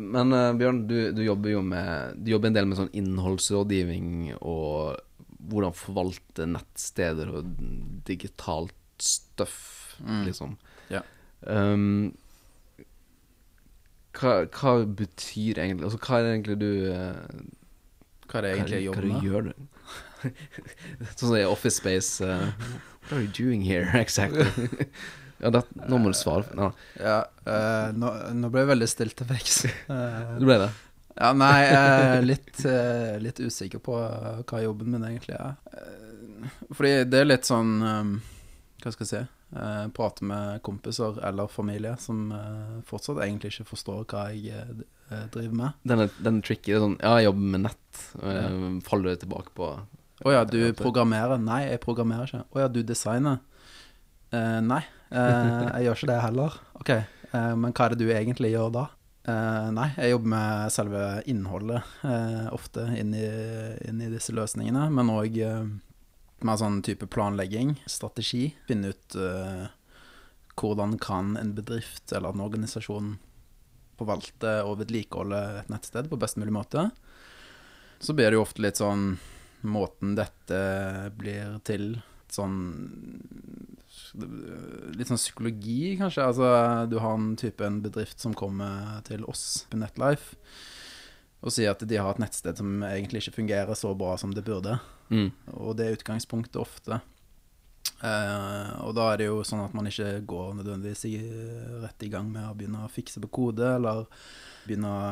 Men uh, Bjørn, du, du jobber jo med Du jobber en del med sånn innholdsrådgivning og hvordan forvalte nettsteder og digitalt støff, Mm. liksom. Yeah. Um, hva, hva betyr egentlig Altså, hva er det egentlig du uh, Hva er det egentlig jeg hva, jobber hva med? gjør du? sånn som i Office Space uh, What are you doing here, exactly? Ja, det, nå må du svare. Ja, Ja, uh, nå, nå ble jeg veldig stilt til veks. Uh, du ble det. ja, nei, jeg er litt, uh, litt usikker på eh, hva jobben min egentlig er. Eh, fordi det er litt sånn um, Hva skal jeg si? Eh, prate med kompiser eller familie som eh, fortsatt egentlig ikke forstår hva jeg eh, driver med. Den er, den er tricky. Det er sånn Ja, jeg jobber med nett. Uh, faller du tilbake på Å ja, du programmerer? Nei, jeg programmerer ikke. Å ja, du designer? Eh, nei, eh, jeg gjør ikke det heller. Ok, eh, men hva er det du egentlig gjør da? Eh, nei, jeg jobber med selve innholdet eh, ofte inn i, inn i disse løsningene, men òg med sånn type planlegging, strategi. Finne ut eh, hvordan kan en bedrift eller en organisasjon forvalte og vedlikeholde et nettsted på best mulig måte. Så blir det jo ofte litt sånn måten dette blir til sånn Litt sånn psykologi, kanskje. Altså, du har en type en bedrift som kommer til oss på Netlife og sier at de har et nettsted som egentlig ikke fungerer så bra som det burde. mm. Og det er utgangspunktet ofte. Eh, og da er det jo sånn at man ikke går nødvendigvis i, rett i gang med å begynne å fikse på kode, eller begynne å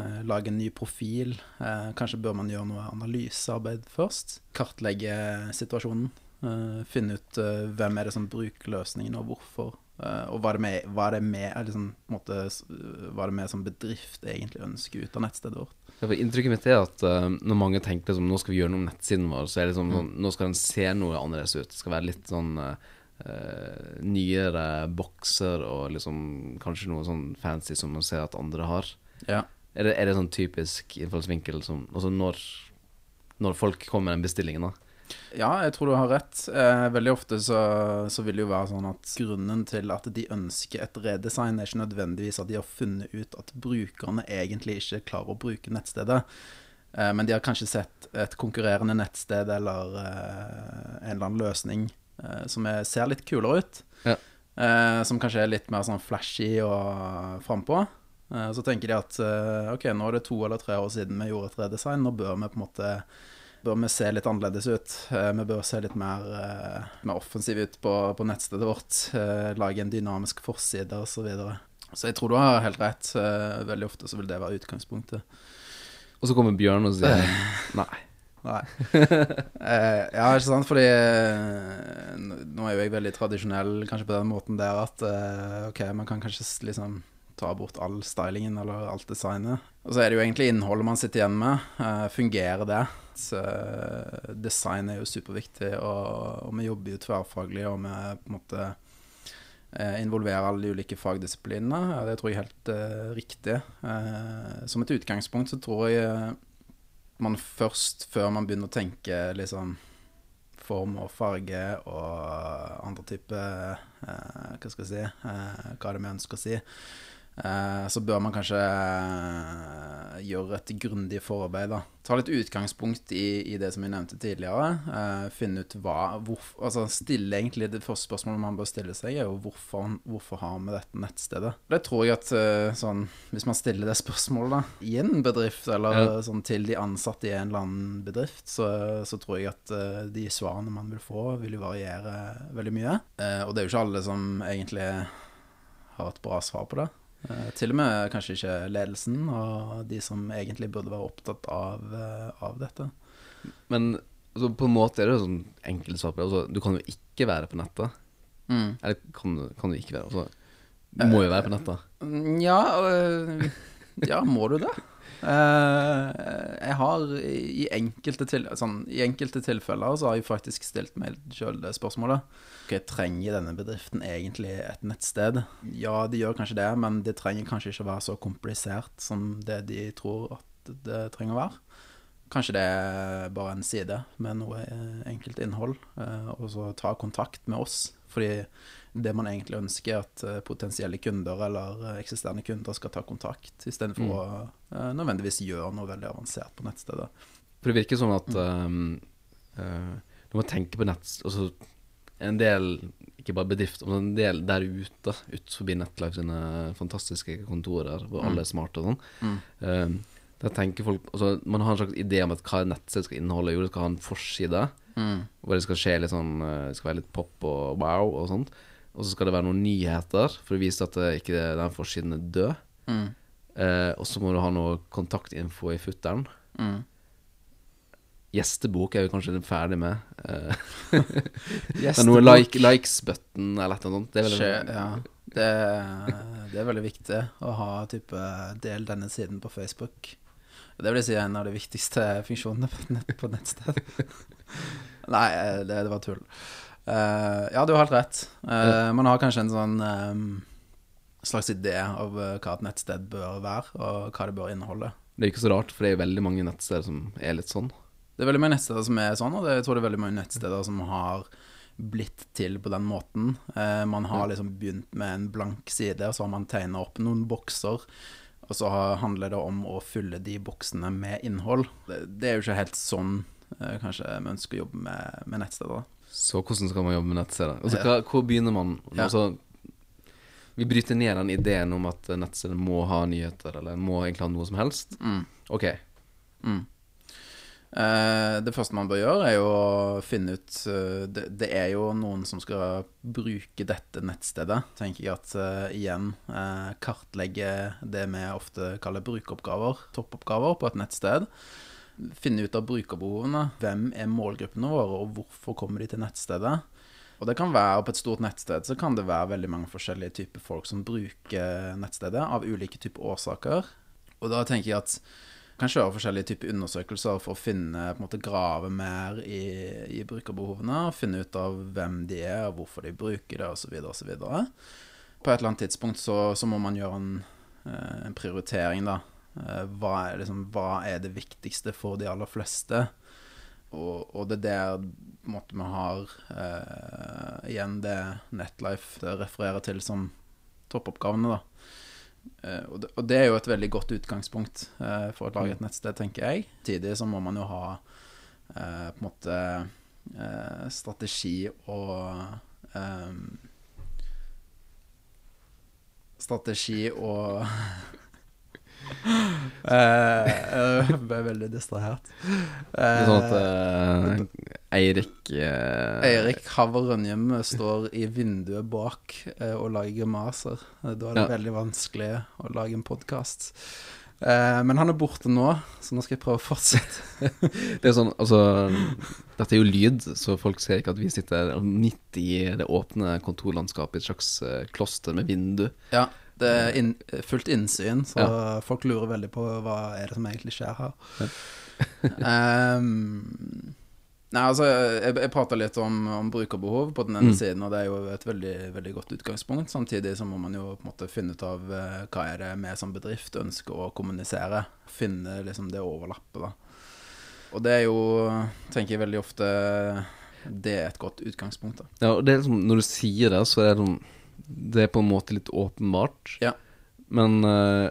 eh, lage en ny profil. Eh, kanskje bør man gjøre noe analysearbeid først. Kartlegge situasjonen. Eh, finne ut eh, hvem er det som bruker løsningen, og hvorfor. Eh, og hva er det med, hva er det med, er liksom, måte, hva er det med som bedrift egentlig ønsker ut av nettstedet vårt. Ja, for Inntrykket mitt er at uh, når mange tenker liksom, nå skal vi gjøre noe med nettsiden vår, så er det liksom sånn, nå skal den se noe annerledes ut. Det skal være litt sånn eh, nyere bokser og liksom kanskje noe sånn fancy som man ser at andre har. Ja. Er det, er det sånn typisk innfallsvinkel som Altså når, når folk kommer med den bestillingen, da? Ja, jeg tror du har rett. Eh, veldig ofte så, så vil det jo være sånn at grunnen til at de ønsker et redesign, er ikke nødvendigvis at de har funnet ut at brukerne egentlig ikke klarer å bruke nettstedet. Eh, men de har kanskje sett et konkurrerende nettsted eller eh, en eller annen løsning eh, som er, ser litt kulere ut. Ja. Eh, som kanskje er litt mer sånn flashy og frampå. Eh, så tenker de at ok, nå er det to eller tre år siden vi gjorde et redesign, nå bør vi på en måte bør vi se litt annerledes ut. Eh, vi bør se litt mer, eh, mer offensive ut på, på nettstedet vårt. Eh, lage en dynamisk forside osv. Så, videre. så jeg tror du har helt rett. Veldig ofte så vil det være utgangspunktet. Og så kommer Bjørn og sier nei. Nei. eh, ja, ikke sant, fordi nå er jo jeg veldig tradisjonell kanskje på den måten der at eh, ok, man kan kanskje liksom ta bort all stylingen eller alt designet. Og så er det jo egentlig innholdet man sitter igjen med. Eh, fungerer det? Så, uh, design er jo superviktig, og, og vi jobber jo tverrfaglig, og vi på en måte uh, involverer alle de ulike fagdisiplinene. Det tror jeg er helt uh, riktig. Eh, som et utgangspunkt så tror jeg eh, man først, før man begynner å tenke liksom form og farge og andre type eh, Hva skal jeg si eh, Hva er det vi ønsker å si? Eh, så bør man kanskje eh, gjøre et grundig forarbeid. da. Ta litt utgangspunkt i, i det som vi nevnte tidligere. Uh, finne ut hva hvorf, altså Stille egentlig det første spørsmålet man bør stille seg, er jo hvorfor, hvorfor har vi dette nettstedet? Det tror jeg at uh, sånn, Hvis man stiller det spørsmålet da, i en bedrift, eller Ja. sånn til de ansatte i en eller annen bedrift, så, så tror jeg at uh, de svarene man vil få, vil jo variere veldig mye. Og det er jo ikke alle som egentlig har et bra svar på det. Eh, til og med kanskje ikke ledelsen og de som egentlig burde være opptatt av, eh, av dette. Men altså, på en måte er det sånn enkelt svar på det. Altså, du kan jo ikke være på nettet. Eller kan, kan du ikke være? Altså, du må jo være på nettet. Mm, Ja, ja må du det? Eh, jeg har i enkelte, til, sånn, I enkelte tilfeller så har jeg faktisk stilt meg sjøl det spørsmålet. Ok, Trenger denne bedriften egentlig et nettsted? Ja, de gjør kanskje det, men det trenger kanskje ikke være så komplisert som det de tror at det trenger å være. Kanskje det er bare en side med noe enkelt innhold, eh, og så ta kontakt med oss Fordi det man egentlig ønsker, er at eh, potensielle kunder eller eh, eksisterende kunder skal ta kontakt, istedenfor Mm. å eh, nødvendigvis gjøre noe veldig avansert på nettstedet. For det virker sånn at um, uh, når man tenker på nett Altså en del, ikke bare bedrifter, men en del der ute, ut forbi Netlife sine fantastiske kontorer, hvor Mm. alle er smarte og sånn. Mm. Eh, der tenker folk Altså, man har en slags idé om at hva et nettsted skal inneholde. Jo, det skal ha en forside, Mm. hvor det skal skje litt sånn Det skal være litt pop og wow og sånt. Og så skal det være noen nyheter for å vise at det ikke den forsiden er død. Mm. Eh, og så må du ha noe kontaktinfo i futteren. Mm. Gjestebok er jo kanskje ferdig med. Gjestebok Yes, men noe det- like, likes-button eller et eller annet. Det er veldig ja. Det, det er veldig viktig å ha type del denne siden på Facebook. Det vil jeg si er en av de viktigste funksjonene på, et nett, på nettsted. Nei, eh, det, det var tull. Eh, ja, du har helt rett. Eh, man har kanskje en sånn um, slags idé av hva et nettsted bør være, og hva det bør inneholde. Det er ikke så rart, for det er veldig mange nettsteder som er litt sånn. Det er veldig mange nettsteder som er sånn, og det, jeg tror det er veldig mange nettsteder som har blitt til på den måten. Uh, man har liksom begynt med en blank side, og så har man tegna opp noen bokser. Og så handler det om å fylle de boksene med innhold. Det, det er jo ikke helt sånn kanskje vi ønsker å jobbe med, med nettsteder. Så hvordan skal man jobbe med nettsider? Altså, hva, hvor begynner man? Altså, vi bryter ned den ideen om at nettstedet må ha nyheter, eller må egentlig ha noe som helst. Mm. Ok, Mm. Eh, det første man bør gjøre, er jo å finne ut eh, det, det er jo noen som skal bruke dette nettstedet. Tenker jeg at eh, igjen eh, kartlegge det vi ofte kaller brukeroppgaver, toppoppgaver, på et nettsted. Finne ut av brukerbehovene. Hvem er målgruppene våre, og hvorfor kommer de til nettstedet? Og det kan være På et stort nettsted så kan det være veldig mange forskjellige typer folk som bruker nettstedet, av ulike typer årsaker. Og da tenker jeg at kan kjøre forskjellige typer undersøkelser for å finne, på en måte grave mer i, i brukerbehovene. Finne ut av hvem de er, og hvorfor de bruker det, osv. osv. På et eller annet tidspunkt så, så må man gjøre en, eh, en prioritering, da. Eh, Hva er, liksom, hva er det viktigste for de aller fleste? Og, og det er der måtte vi har eh, igjen det Netlife det refererer til som toppoppgavene, da. Eh, og, det, og det er jo et veldig godt utgangspunkt eh, for å lage et nettsted, tenker jeg. Tidlig så må man jo ha eh, på en måte eh, strategi og Strategi og Jeg ble veldig distrahert. er sånn at uh, Eirik uh, Eirik Haver Rønjem står i vinduet bak uh, og lager grimaser. Da er det Ja. veldig vanskelig å lage en podkast. Men han er borte nå, så nå skal jeg prøve å fortsette. Det er sånn, altså Dette er jo lyd, så folk ser ikke at vi sitter midt i det åpne kontorlandskapet i et slags kloster med vindu. Ja, det er inn, fullt innsyn, så folk lurer veldig på hva er det som egentlig skjer her. um, nei, altså, jeg, jeg prata litt om, om brukerbehov på den ene Mm. siden, og det er jo et veldig, veldig godt utgangspunkt. Samtidig så må man jo på en måte finne ut av eh, hva er det vi som bedrift ønsker å kommunisere. Finne liksom det overlappet, da. Og det er jo, tenker jeg veldig ofte Det er et godt utgangspunkt, da. Ja, og det er liksom, Når du sier det, så er det sånn Det er på en måte litt åpenbart. Ja. Men uh,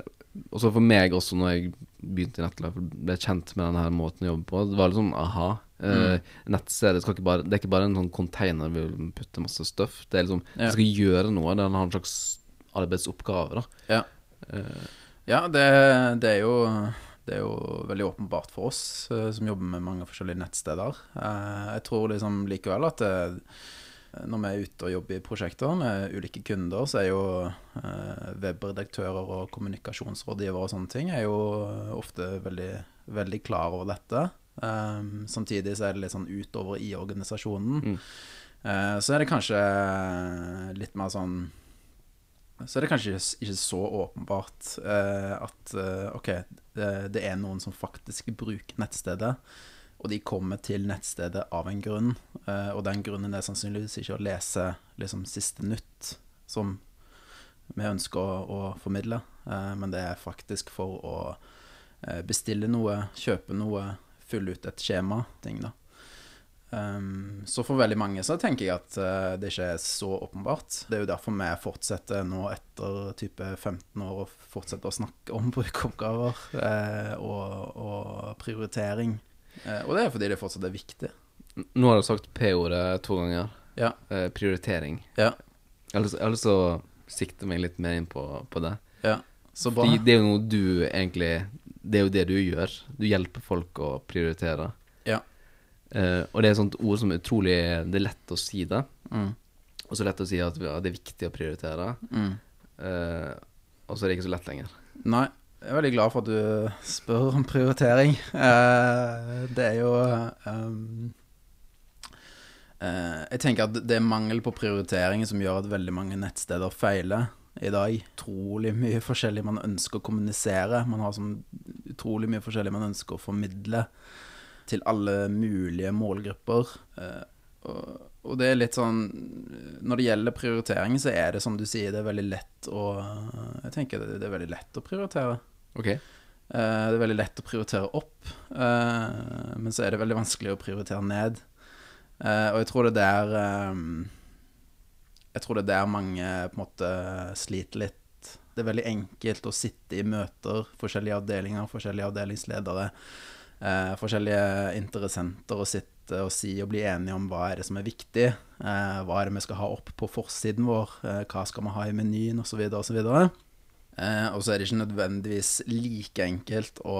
også for meg også, når jeg begynte i Nettlife og ble kjent med denne måten å jobbe på, det var litt sånn aha. Uh, Nettstedet skal ikke bare Det er ikke bare en sånn container vi vil putte masse stuff. Det er liksom Ja. Det skal gjøre noe. Det har en slags arbeidsoppgave, da. Ja. uh, Ja, det, det, er jo, det er jo veldig åpenbart for oss som jobber med mange forskjellige nettsteder. Jeg tror liksom likevel at det, når vi er ute og jobber i prosjekter med ulike kunder, så er jo eh, webredaktører og kommunikasjonsrådgivere og sånne ting er jo ofte veldig, veldig klar over dette. Eh, samtidig så er det litt sånn utover i organisasjonen. Mm. Eh, så er det kanskje litt mer sånn så er det kanskje ikke så åpenbart eh, at eh, ok, det, det er noen som faktisk bruker nettstedet, og de kommer til nettstedet av en grunn, eh, og den grunnen er sannsynligvis ikke å lese liksom siste nytt som vi ønsker å, å formidle, eh, men det er faktisk for å eh, bestille noe, kjøpe noe, fylle ut et skjema, ting da. Um, så for veldig mange så tenker jeg at uh, det ikke er så åpenbart. Det er jo derfor vi fortsetter nå etter type 15 år å fortsette å snakke om brukeroppgaver uh, og, og, prioritering. Uh, og det er fordi det fortsatt er viktig. Nå har du sagt P-ordet to ganger. Ja. prioritering. Ja. Jeg har lyst til å sikte meg litt mer inn på, på det. Ja, så bra. Fordi det er jo noe du egentlig Det er jo det du gjør. Du hjelper folk å prioritere. Ja. Eh, og det er et sånt ord som er utrolig Det er lett å si det. Mm. Og så lett å si at det er viktig å prioritere. Mm. Eh, og så er det ikke så lett lenger. Nei. Jeg er veldig glad for at du spør om prioritering. Uh, det er jo um, Jeg tenker at det er mangel på prioritering som gjør at veldig mange nettsteder feiler i dag. Utrolig mye forskjellig man ønsker å kommunisere. Man har sånn utrolig mye forskjellig man ønsker å formidle til alle mulige målgrupper. Eh, og, det er litt sånn Når det gjelder prioritering, så er det som du sier, det er veldig lett å Jeg tenker det, er veldig lett å prioritere. Ok eh, Det er veldig lett å prioritere opp, eh, men så er det veldig vanskelig å prioritere ned. Og jeg tror det er der Jeg tror det er der mange på en måte sliter litt. Det er veldig enkelt å sitte i møter, forskjellige avdelinger, forskjellige avdelingsledere eh, forskjellige interessenter og sitte og si og bli enige om hva er det som er viktig. Eh, hva er det vi skal ha opp på forsiden vår, eh, hva skal vi ha i menyen osv. osv. Eh, og så er det ikke nødvendigvis like enkelt å,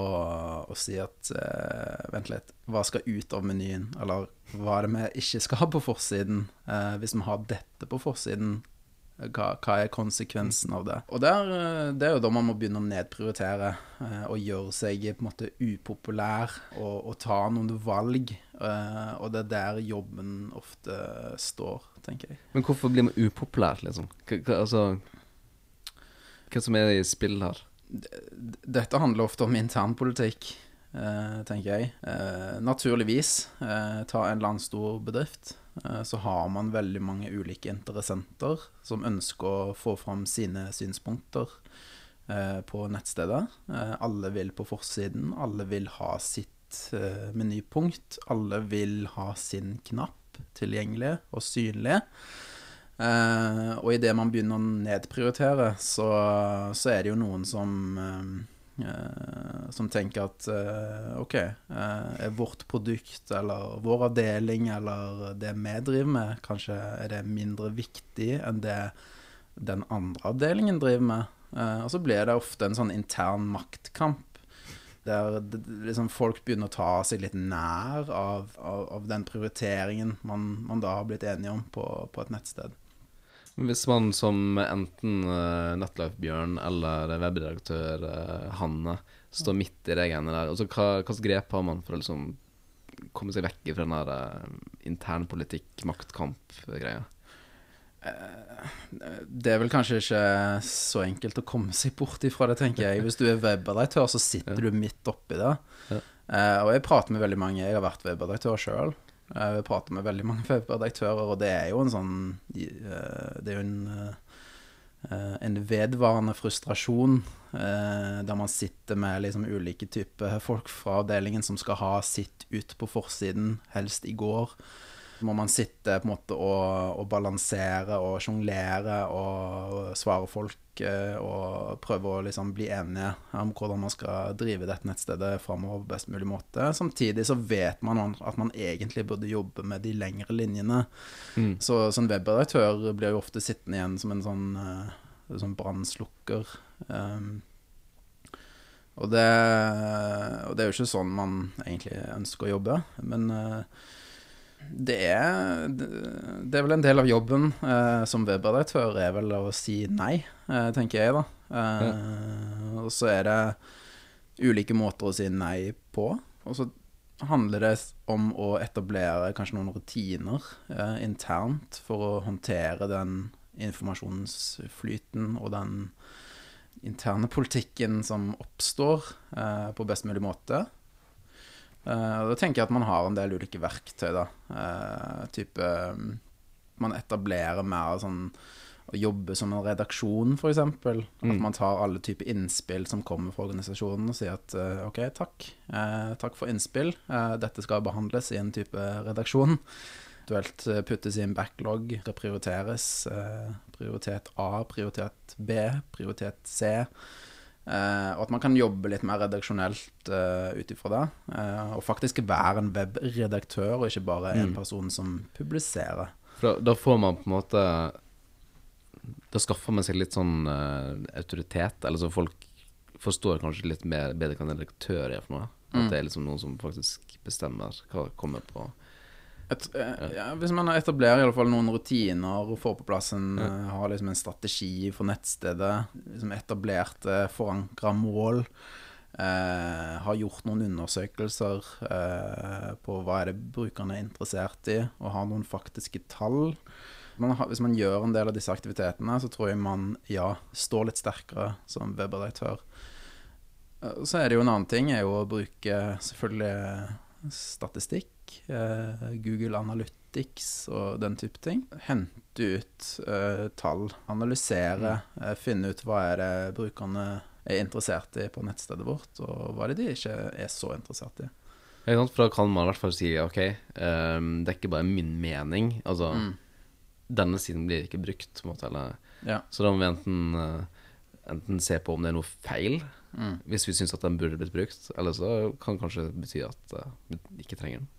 å si at eh, Vent litt, hva skal ut av menyen? Eller hva er det vi ikke skal ha på forsiden? Eh, hvis vi har dette på forsiden, hva, hva, er konsekvensen av det? Og der, eh, Det er jo da man må begynne å nedprioritere eh, og gjøre seg på en måte upopulær og, og ta noen valg. Eh, og det er der jobben ofte står, tenker jeg. Men hvorfor blir man upopulær, liksom? H altså Hva som er i spill her? Dette handler ofte om internpolitikk. Uh, tenker jeg. Uh, naturligvis, uh, ta en landstor bedrift. Eh, så har man veldig mange ulike interessenter som ønsker å få fram sine synspunkter eh, på nettstedet. Eh, alle vil på forsiden, alle vil ha sitt menypunkt. Alle vil ha sin knapp tilgjengelig og synlig. Og idet man begynner å nedprioritere, så, så, er det jo noen som Uh, som tenker at uh, OK, uh, er vårt produkt eller vår avdeling eller det vi driver med, kanskje er det mindre viktig enn det den andre avdelingen driver med. og så blir det ofte en sånn intern maktkamp. Der liksom folk begynner å ta seg litt nær av, av, av den prioriteringen man, man, da har blitt enige om på, på et nettsted. Hvis man som enten uh, Netlife-Bjørn eller webredaktør uh, Hanne står midt i de greiene der, altså, hva slags grep har man for å liksom komme seg vekk fra den der uh, internpolitikk, maktkamp-greia? Det er vel kanskje ikke så enkelt å komme seg bort ifra det, tenker jeg. Hvis du er webredaktør, så sitter du midt oppi det. Ja. og jeg prater med veldig mange. Jeg har vært webredaktør sjøl. Vi prater med veldig mange webredaktører, og det er jo en sånn eh, Det er jo en, eh, en vedvarende frustrasjon eh, der man sitter med liksom ulike typer folk fra avdelingen som skal ha sitt ut på forsiden, helst i går må man sitte på en måte og, og balansere og sjonglere og svare folk eh, og prøve å liksom bli enige om hvordan man skal drive dette nettstedet framover på best mulig måte. Samtidig så vet man at man egentlig burde jobbe med de lengre linjene. Mm. Så en webredaktør blir jo ofte sittende igjen som en sånn, uh, sånn brannslukker. Um, og det, og det, er jo ikke sånn man egentlig ønsker å jobbe, men uh, det er, det er vel en del av jobben eh, som webredaktør er vel å si nei, eh, tenker jeg, da. Eh, ja. Og så er det ulike måter å si nei på. Og så handler det om å etablere kanskje noen rutiner eh, internt for å håndtere den informasjonsflyten og den interne politikken som oppstår, eh, på best mulig måte. Uh, da tenker jeg at man har en del ulike verktøy, da. Uh, type um, Man etablerer mer sånn å jobbe som en redaksjon, f.eks. At Mm. man tar alle typer innspill som kommer fra organisasjonen, og sier at uh, OK, takk. Takk for innspill. Dette skal behandles i en type redaksjon. Eventuelt puttes i en backlog, skal prioriteres. Prioritet A, prioritet B, prioritet C. Eh, og at man kan jobbe litt mer redaksjonelt uh, ut ifra det. Uh, og faktisk være en webredaktør, og ikke bare en Mm. person som publiserer. For da, da får man på en måte Da skaffer man seg litt sånn uh, autoritet, eller så folk forstår kanskje litt mer bedre hva en redaktør er for noe. At Mm. det er liksom noen som faktisk bestemmer hva kommer på Et, eh, ja, hvis man etablerer i alle fall noen rutiner og får på plass en, Ja. eh, har liksom en strategi for nettstedet, liksom etablerte, forankra mål, eh, har gjort noen undersøkelser eh, på hva er det brukerne er interessert i, og har noen faktiske tall. Man har, hvis man gjør en del av disse aktivitetene, så tror jeg man ja, står litt sterkere som webredaktør. Eh, Så er det jo en annen ting, er jo å bruke selvfølgelig statistikk. eh, Google Analytics og den type ting. Hente ut eh, tall, analysere, eh, finne ut hva er det brukerne er interessert i på nettstedet vårt, og hva er det de ikke er så interessert i. Ja. For da kan man i hvert fall si OK, um, det er ikke bare min mening. Altså, Mm. denne siden blir ikke brukt, på en måte. Eller, Ja. så da må vi enten, eh, enten se på om det er noe feil, Mm. hvis vi syns at den burde blitt brukt, eller så kan det kanskje bety at uh, vi ikke trenger den.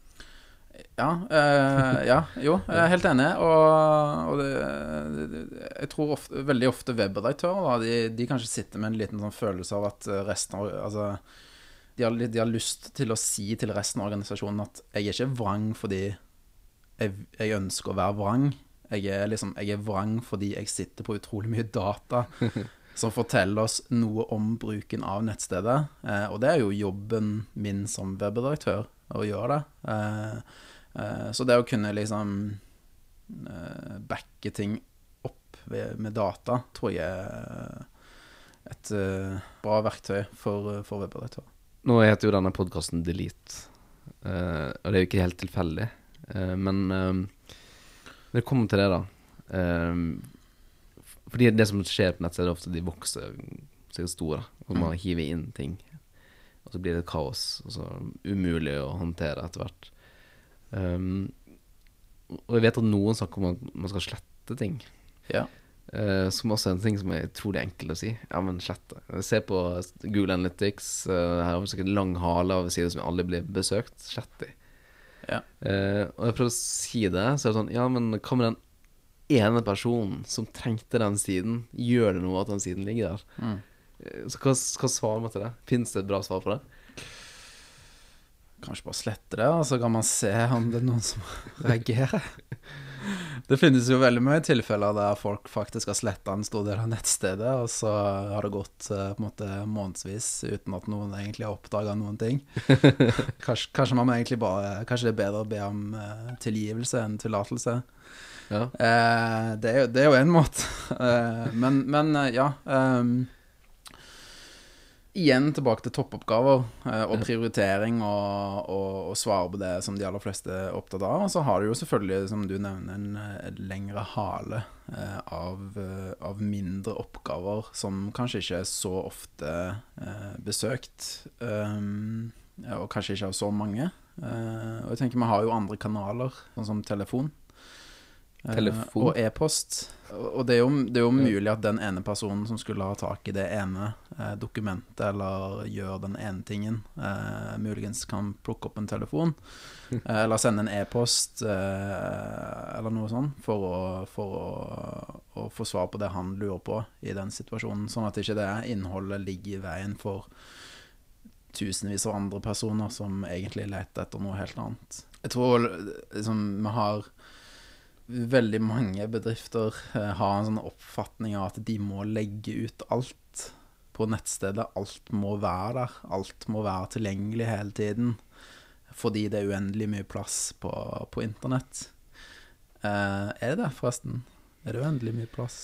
Ja, eh, ja, jo, jeg er helt enig. Og, og det, det, jeg tror ofte, veldig ofte webredaktører de, de kanskje sitter med en liten sånn følelse av at eh, resten av Altså, de har, de har lyst til å si til resten av organisasjonen at jeg er ikke vrang fordi jeg, jeg ønsker å være vrang. Jeg er liksom, jeg er vrang fordi jeg sitter på utrolig mye data som forteller oss noe om bruken av nettstedet. Eh, og det er jo jobben min som webredaktør å gjøre det. Eh, eh, så det å kunne liksom eh, backe ting opp ved, med data, tror jeg er et eh, bra verktøy for, for webredaktør. Nå heter jo denne podkasten Delete, eh, og det er jo ikke helt tilfeldig. Eh, men eh, når det kommer til det, da Fordi det som skjer på nettsteder, er ofte de vokser seg store, og man hiver inn ting. Og så blir det kaos, og så umulig å håndtere etter hvert. Um, og jeg vet at noen snakker om at man skal slette ting. Ja. Uh, som også er en ting som er utrolig enkelt å si. Ja, men slett. Se på Google Analytics. Uh, her har vi sikkert en lang hale av sider som aldri blir besøkt. Slett de. Ja. Uh, og jeg prøver å si det, så er det sånn Ja, men hva med den ene personen som trengte den siden? Gjør det noe at den siden ligger der? Mm. Eh, Så hva, hva svarer man til det? Fins det et bra svar på det? Kanskje bare slette det, og så kan man se om det er noen som reagerer. Det finnes jo veldig mye tilfeller der folk faktisk har sletta en stor del av nettstedet, og så har det gått eh, på en måte månedsvis uten at noen egentlig har oppdaga noen ting. Kanskje, kanskje man egentlig bare Kanskje det er bedre å be om eh, tilgivelse enn tillatelse. Ja. Eh, det, er jo, det er jo en måte. Eh, men, men eh, ja. Um, igjen tilbake til toppoppgaver eh, og prioritering og, og, og svare på det som de aller fleste er opptatt av. Og så har du jo selvfølgelig, som du nevner, en, eh, lengre hale av, av mindre oppgaver som kanskje ikke er så ofte besøkt. Um, og kanskje ikke av så mange. Og jeg tenker vi har jo andre kanaler, sånn som telefon. Eh, Telefon. og e-post. Og det er, jo, det er jo mulig at den ene personen som skulle ha tak i det ene eh, dokumentet, eller gjør den ene tingen, eh, muligens kan plukke opp en telefon. eh, eller sende en e-post, eh, eller noe sånt, for, å, for å, å få svar på det han lurer på i den situasjonen. Sånn at ikke det innholdet ligger i veien for tusenvis av andre personer som egentlig leter etter noe helt annet. Jeg tror liksom vi har veldig mange bedrifter eh, har en sånn oppfatning av at de må legge ut alt på nettstedet. Alt må være der. Alt må være tilgjengelig hele tiden. Fordi det er uendelig mye plass på, på internett. Eh, er det det, forresten? Er det uendelig mye plass?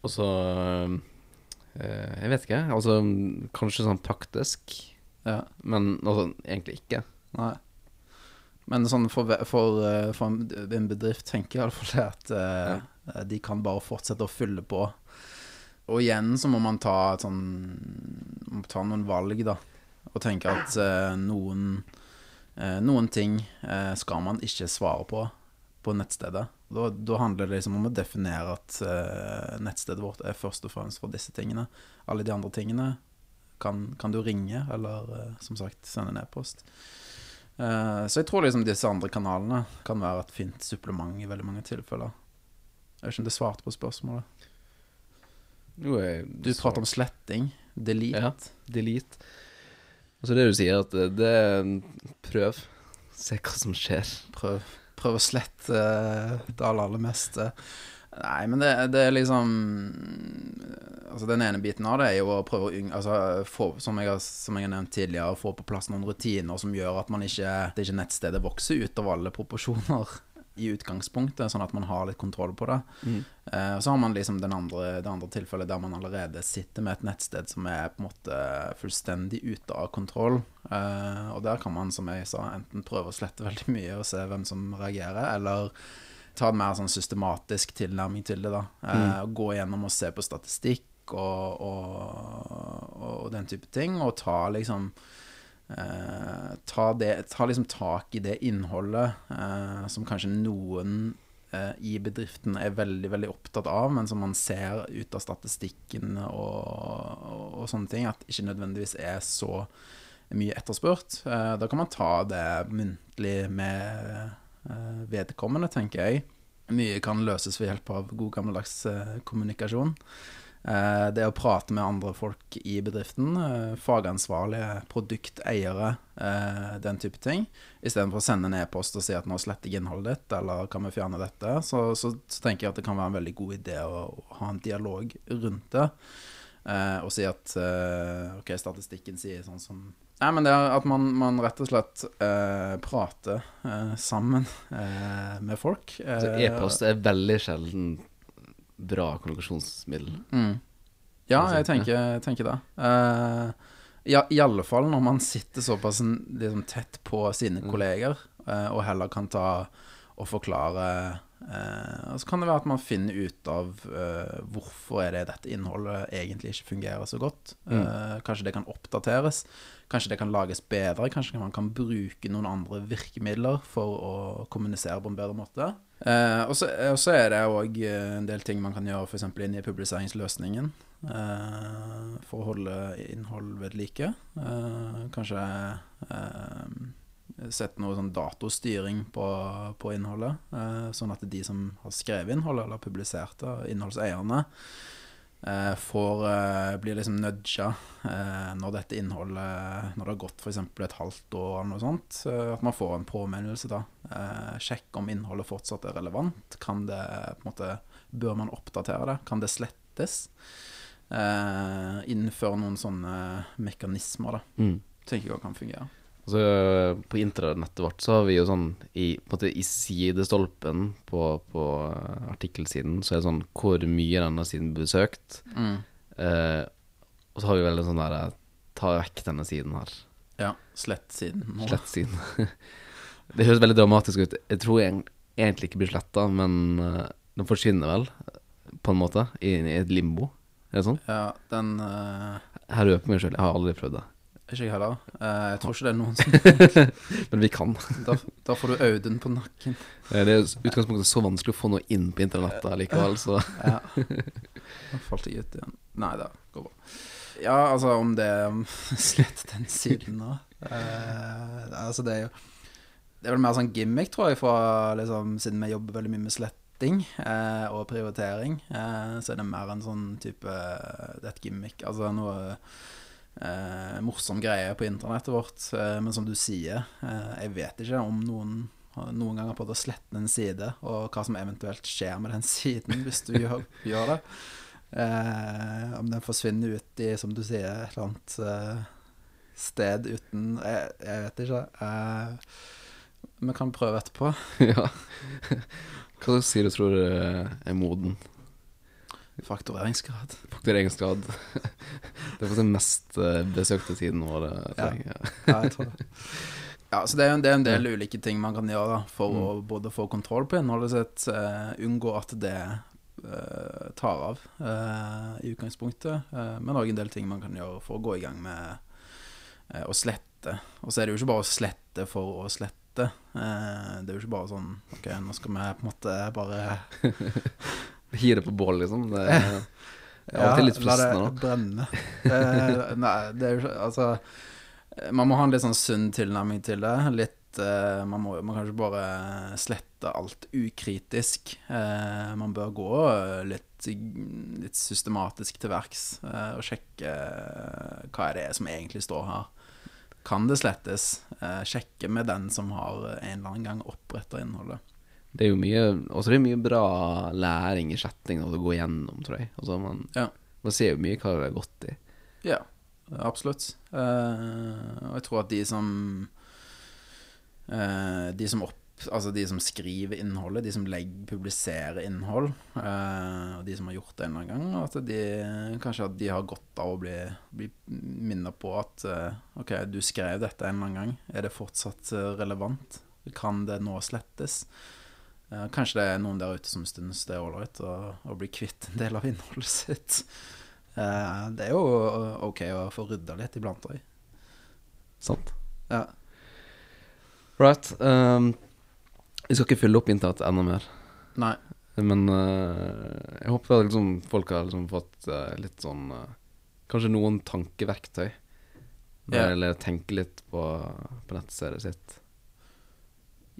Og så eh, Jeg vet ikke. Altså kanskje sånn praktisk, Ja. men altså egentlig ikke. Nei. Men sånn for, for, eh, for en bedrift tenker jeg iallfall at ja. de kan bare fortsette å fylle på. Og igjen så må man ta sånn må ta noen valg, da. Og tenke at eh, noen eh, Noen ting eh, skal man ikke svare på på nettstedet. Da, da handler det liksom om å definere at eh, nettstedet vårt er først og fremst for disse tingene. Alle de andre tingene kan, kan du ringe, eller eh, som sagt sende en e-post. Eh, så jeg tror liksom disse andre kanalene kan være et fint supplement i veldig mange tilfeller. Jeg vet ikke om det svarte på spørsmålet. Jo, jeg, Du prater om sletting. Delete. Ja. delete. Altså det du sier, at det- det prøv. Se hva som skjer. Prøv, prøv å slette eh, det aller, aller meste. Nei, men det, det er liksom Altså Den ene biten av det er jo å prøve å altså, få, som, jeg har, som jeg har nevnt tidligere, få på plass noen rutiner som gjør at man ikke, det ikke nettstedet vokser ut av alle proporsjoner i utgangspunktet, sånn at man har litt kontroll på det. Eh, og så har man liksom den andre, det andre tilfellet der man allerede sitter med et nettsted som er på en måte fullstendig ute av kontroll. Eh, og der kan man, som jeg sa, enten prøve å slette veldig mye og se hvem som reagerer, eller ta en mer sånn systematisk tilnærming til det. da eh, og Gå gjennom og se på statistikk og, og, og den type ting, og ta liksom eh, ta, det, ta liksom tak i det innholdet eh, som kanskje noen eh, i bedriften er veldig, veldig opptatt av, men som man ser ut av statistikken og, og, sånne ting, at ikke nødvendigvis er så mye etterspurt. Eh, da kan man ta det muntlig med vedkommende, tenker jeg. Mye kan løses ved hjelp av god gammeldags eh, kommunikasjon. Eh, det å prate med andre folk i bedriften, eh, fagansvarlige, produkteiere, eh, den type ting. Istedenfor å sende en e-post og si at nå sletter jeg innholdet ditt, eller kan vi fjerne dette, så, så, så tenker jeg at det kan være en veldig god idé å, å ha en dialog rundt det. Eh, og si at eh, OK, statistikken sier sånn som Nei, men det er at man, man rett og slett eh, prater eh, sammen eh, med folk. Så Eh, E-post er veldig sjelden bra kommunikasjonsmiddel. Mm. Ja, jeg tenker, tenker det. Eh, ja, fall når man sitter såpass liksom, tett på sine kolleger, eh, og heller kan ta og forklare eh, Og så kan det være at man finner ut av eh, hvorfor er det dette innholdet egentlig ikke fungerer så godt. Eh, kanskje det kan oppdateres. Kanskje det kan lages bedre. Kanskje man kan bruke noen andre virkemidler for å kommunisere på en bedre måte. Eh, og så er det òg en del ting man kan gjøre f.eks. inn i publiseringsløsningen. eh, for å holde innhold ved like. Kanskje sette noe sånn datostyring på, på innholdet. eh, sånn at de som har skrevet innholdet, eller publisert det, innholdseierne, eh, får, eh, blir liksom nudga eh, når dette innholdet Når det har gått f.eks. et halvt år eller noe sånt. eh, at man får en påminnelse, da. Eh, sjekk om innholdet fortsatt er relevant. Kan det på en måte Bør man oppdatere det? Kan det slettes? Eh, innføre noen sånne mekanismer, da. Mm. Tenker jeg kan fungere. Altså, på intranettet vårt så har vi jo sånn i, på måte, i sidestolpen på, på eh, artikkelsiden så er det sånn hvor mye denne siden blir besøkt. Mm. Eh, og så har vi vel en sånn der eh, Ta vekk denne siden her. Ja. Slett siden. nå. Slett siden. det høres veldig dramatisk ut. Jeg tror jeg egentlig ikke blir sletta, men eh, den forsvinner vel, på en måte, i, i et limbo. Er det sånn? Ja, den uh... Her røper jeg meg sjøl, jeg har aldri prøvd det. Ikke jeg heller. Eh, jeg tror ikke det er noen som Men vi kan. Da, da får du Audun på nakken. Det er utgangspunktet så vanskelig å få noe inn på internettet likevel, så Ja. Da falt jeg ut igjen. Nei da, går bra. Ja, altså om det Slett den siden nå. Eh, altså det er jo Det er vel mer sånn gimmick, tror jeg, fra liksom Siden vi jobber veldig mye med sletting eh, og prioritering, eh, så er det mer en sånn type Det er et gimmick. Altså noe eh, morsom greie på internettet vårt. Eh, men som du sier, eh, jeg vet ikke om noen noen ganger prøvd å slette en side, og hva som eventuelt skjer med den siden hvis du gjør, gjør det. Eh, om den forsvinner ut i, som du sier, et eller annet eh, sted uten jeg, jeg vet ikke. Eh, vi kan prøve etterpå. ja. Hva slags side tror du er moden? Faktoreringsgrad. Faktureringsgrad. det er faktisk den mest eh, besøkte tiden vår. Det, tror jeg. Ja. Ja, jeg tror det. Ja, så det er en, det er en del ulike ting man kan gjøre da, for å både få kontroll på innholdet sitt, uh, unngå at det uh, tar av uh, i utgangspunktet, eh, men òg en del ting man kan gjøre for å gå i gang med eh, å slette. Og så er det jo ikke bare å slette for å slette. Eh, det er jo ikke bare sånn OK, nå skal vi på en måte bare Gi det på bål, liksom. Det er alltid litt fristende, la det brenne. Eh, nei, det er jo Altså, man må ha en litt sånn sunn tilnærming til det. Litt eh, Man må man kan ikke bare slette alt ukritisk. Eh, man bør gå litt, litt systematisk til verks eh, og sjekke eh, hva er det som egentlig står her. Kan det slettes? Eh, sjekke med den som har en eller annen gang oppretta innholdet. Det er jo mye Og så er mye bra læring i chatting å gå gjennom, tror jeg. Altså man, Ja. man ser jo mye hva det er gått i. Ja, absolutt. Uh, og jeg tror at de som uh, De som opp Altså de som skriver innholdet, de som legger, publiserer innhold, uh, og de som har gjort det en eller annen gang, at de kanskje at de har godt av å bli, bli minnet på at OK, du skrev dette en eller annen gang. Er det fortsatt relevant? Kan det nå slettes? Eh, kanskje det er noen der ute som synes det er ålreit å, å bli kvitt en del av innholdet sitt. Eh, det er jo OK å få rydda litt iblant òg. Sant? Ja. Right. Um, vi skal ikke fylle opp internett enda mer. Nei. Men uh, jeg håper liksom, folk har liksom fått uh, litt sånn uh, Kanskje noen tankeverktøy. Ja. Eller tenke litt på, på nettstedet sitt.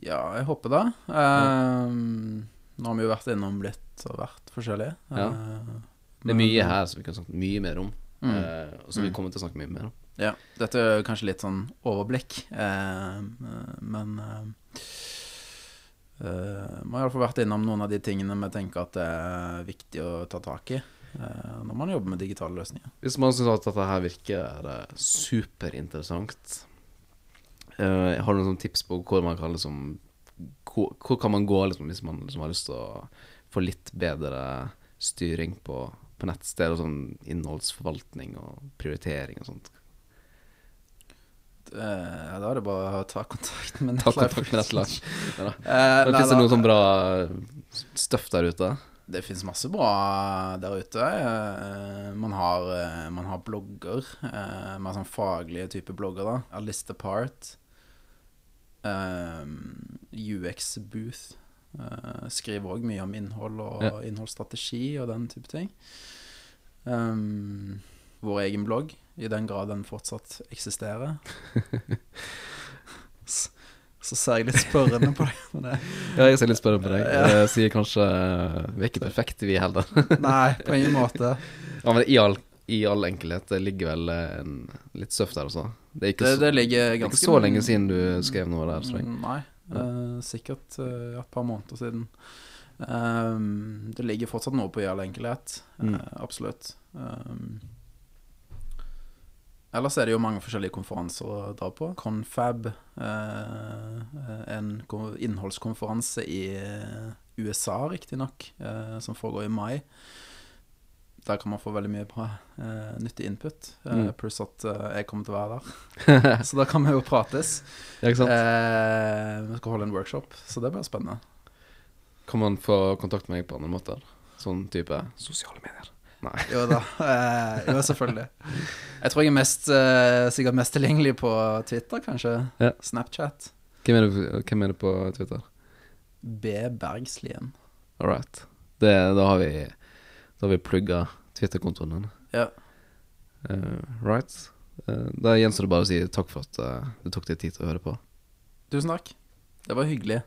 Ja, jeg håper det. Eh, nå har vi jo vært innom litt og vært forskjellige. Ja. Eh, Det er mye her som vi kan snakke mye mer om. Mm. eh, og som vi Mm. kommer til å snakke mye mer om. Ja, dette er kanskje litt sånn overblikk, eh, men eh, Man har iallfall vært innom noen av de tingene vi tenker at det er viktig å ta tak i eh, når man jobber med digitale løsninger. Hvis man syns at dette her virker superinteressant, eh, har du noen sånne tips på hvor man kan liksom Hvor, hvor kan man gå liksom, hvis man liksom har lyst til å få litt bedre styring på, på nettsted og sånn innholdsforvaltning og prioritering og sånt? Eh, da er det bare å ta kontakt med Ta Netlife. kontakt med Nettlife. Ja da. Eh, Fins det noe sånn bra støff der ute? Det fins masse bra der ute. Man har, man har blogger. Mer sånn faglige type blogger, da. A List Apart. Eh, UX Booth. eh, Skriver òg mye om innhold og Ja. innholdsstrategi og den type ting. Um, vår egen blogg, i den grad den fortsatt eksisterer. Så ser jeg litt spørrende på deg. Med det, Ja, jeg ser litt spørrende på deg. Det sier kanskje Vi er ikke perfekte, vi heller. nei, på ingen måte. Ja, men i all, i all enkelhet, det ligger vel eh, en, litt søft der også. Det er ikke, Det, så, det ligger er ganske ikke så lenge siden du skrev noe der, jeg. Mm, Nei, eh, sikkert uh, et par måneder siden. Um, det ligger fortsatt noe på i all enkelhet, Mm. Uh, absolutt. Um, ellers er det jo mange forskjellige konferanser å dra på. Confab, eh, en innholdskonferanse i eh, USA, riktignok, uh, som foregår i mai. Der kan man få veldig mye bra uh, nyttig input, Uh, Mm. pluss at uh, jeg kommer til å være der. Så da kan vi jo prates. Ja, ikke sant? Vi skal holde en workshop, så det blir spennende. Kan man få kontakt med meg på andre måter? Sånn type sosiale medier? Nei. Jo da. Jo, selvfølgelig. Jeg tror jeg er mest, sikkert mest tilgjengelig på Twitter, kanskje. Ja. Snapchat. Hvem er, det, hvem er du, på Twitter? B. Bergslien. All right. Det, da har vi Da har vi plugga Twitter-kontoen din. Ja. Uh, right. Eh, da gjenstår det bare å si takk for at uh, du tok deg tid til å høre på. Tusen takk. Det var hyggelig.